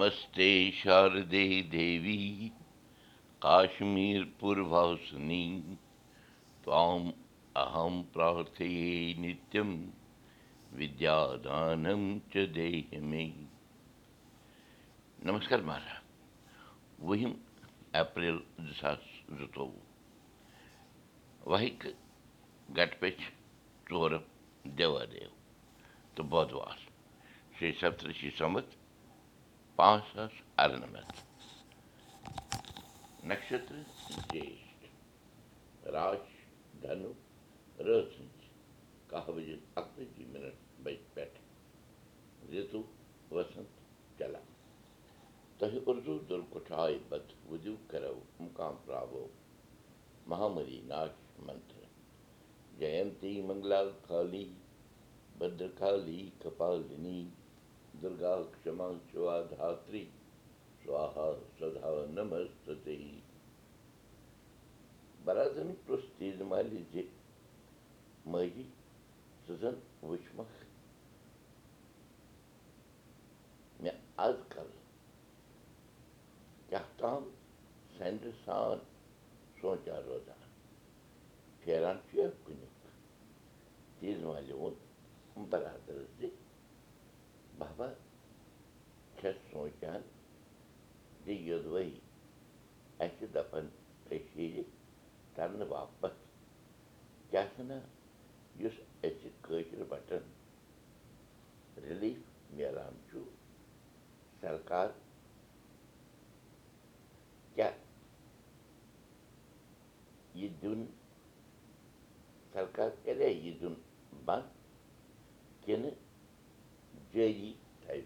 مسدی دو کمیٖسنید می نمس مہراج وِہ ایپریل زٕ ساس زٕتووُہ واحک گٹ चोर देवादेव। तो بودوار श्री सप्तषि سَمت بۄدوار شیٚیہِ سَتتٕرٛہ شی سَمتھ پانٛژھ ساس اَرنَمَتھ نَشتر جیش راش دھنو رٲژ سٕنٛز کاہ بجے اَکتٲجی مِنٹ بجہِ پٮ۪ٹھ رِتُو وسنت چلان تۄہہِ اُردو دُر کُٹھایہِ بد وُدِو کرو مُقام پراوو مہامری دُرگا شِوا دھاتری نمستے برادری پرٛژھ تیز مالہِ زِ ماجی ژٕ زن وٕچھمکھ مےٚ آز کل کیٛاہ تام سینٛدٕ سان سونٛچان روزان پھیران چھُ یا کُنیُک تیز مالہِ ووٚن برادرس زِ بابا چھَس سونٛچان زِ یوٚدوے اَسہِ دَپان کٔشیٖرِ تَرنہٕ باپتھ کیٛاہ چھُنا یُس اَسہِ کٲشِر بَٹن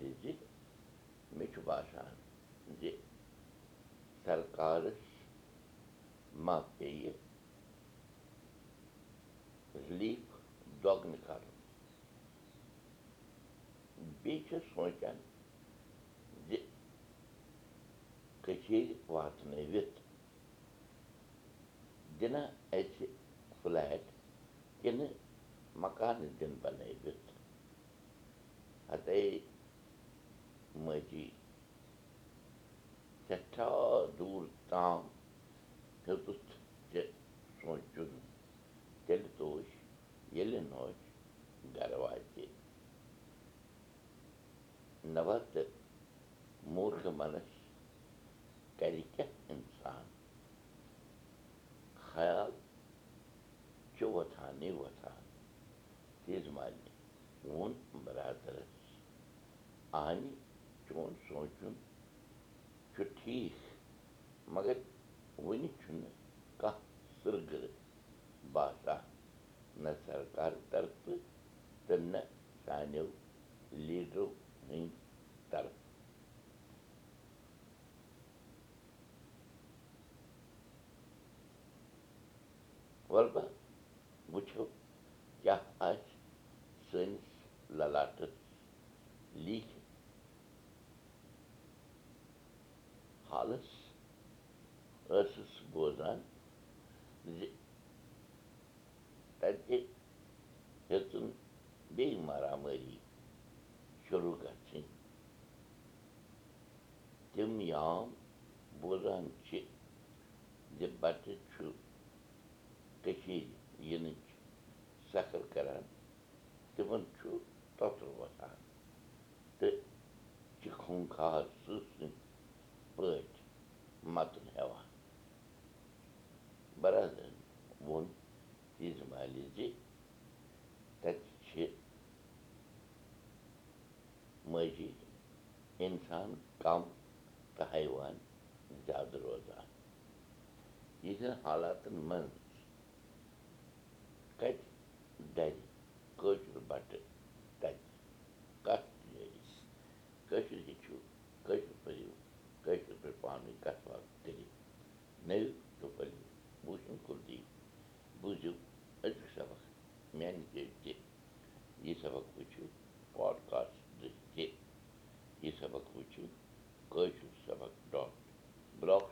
رِلیٖف میلان چھُ سرکار کیٛاہ یہِ دیُن سرکار کَرے یہِ دیُن بنٛد کِنہٕ جٲری تھاوِ یہِ تہِ چھِ سونٛچِنۍ لایق کَتھ برادرَن ووت تیٖژ مالہِ زِ مےٚ چھُ باسان زِ سرکارَس ما پیٚیہِ رِلیٖف دۄگنہٕ کَرُن بیٚیہِ چھِ سونٛچان زِ کٔشیٖرِ ووٚن برادرَس اَہنہِ چون سونٛچُن چھُ ٹھیٖک مگر وٕنہِ چھُنہٕ کانٛہہ سٕرگرٕ باسان نہ سرکارٕ طرفہٕ تہٕ نہ سانیو لیٖڈرو ہٕنٛدۍ طرفہٕ حالَس ٲسٕس بوزان زِ تَتہِ ہیٚژٕن بیٚیہِ مارامٲری شروٗع گژھٕنۍ تِم یام بوزان چھِ زِ بَچہِ چھُ کٔشیٖرِ یِنٕچ سفر کَران تِمَن چھُ تۄتُر وۄتھان تہٕ چھِ خوٗنخار سٕژنہِ پٲٹھۍ برادرَن ووٚن تیٖژ مالہِ زِ تَتہِ چھِ مٲجی اِنسان کَم تہٕ حیوان زیادٕ روزان یِہِنٛدٮ۪ن حالاتَن منٛز کَتہِ دَرِ کٲشُر بَٹہٕ تَتہِ کَتھ جٲری کٲشُر ہیٚچھِو کٲشُر پٔرِو کٲشِر پٲٹھۍ پانہٕ ؤنۍ کَتھ پٔرِو بوٗشِن کُلدی یہِ سبق وٕچھِو پاڈکاسٹ یہِ سبق وٕچھِو کٲشُر سبق ڈاٹ بٕلاک